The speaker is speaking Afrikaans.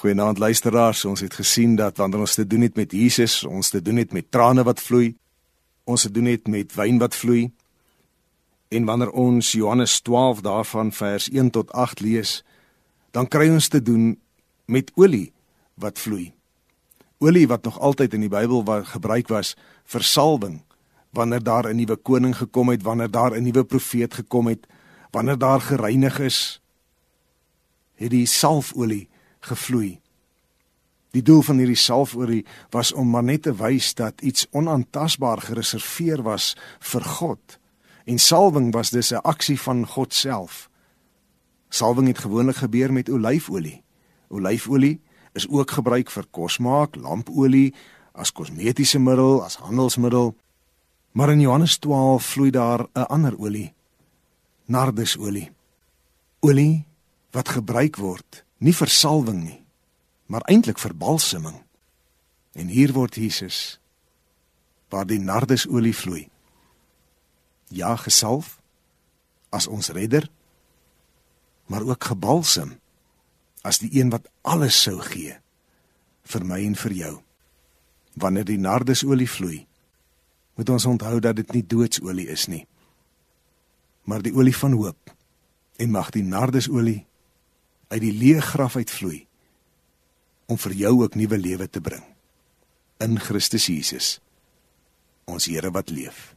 Goeienaand luisteraars, ons het gesien dat wanneer ons te doen het met Jesus, ons te doen het met trane wat vloei, ons te doen het met wyn wat vloei. En wanneer ons Johannes 12 daarvan vers 1 tot 8 lees, dan kry ons te doen met olie wat vloei. Olie wat nog altyd in die Bybel waar gebruik was vir salwing, wanneer daar 'n nuwe koning gekom het, wanneer daar 'n nuwe profeet gekom het, wanneer daar gereinig is, het die salfolie gevloei. Die doel van hierdie salfolie was om maar net te wys dat iets onaantastbaar gereserveer was vir God. En salwing was dus 'n aksie van God self. Salwing het gewoonlik gebeur met olyfolie. Olyfolie is ook gebruik vir kos maak, lampolie, as kosmetiese middel, as handelsmiddel. Maar in Johannes 12 vloei daar 'n ander olie, nardusolie. Olie wat gebruik word nie vir salwing nie, maar eintlik vir balseming. En hier word Jesus waar die nardusolie vloei. Ja, gesalf as ons redder, maar ook gebalsem as die een wat alles sou gee vir my en vir jou. Wanneer die nardusolie vloei, moet ons onthou dat dit nie doodsolie is nie, maar die olie van hoop. En mag die nardusolie uit die leë graf uitvloei om vir jou ook nuwe lewe te bring. In Christus Jesus ons Here wat leef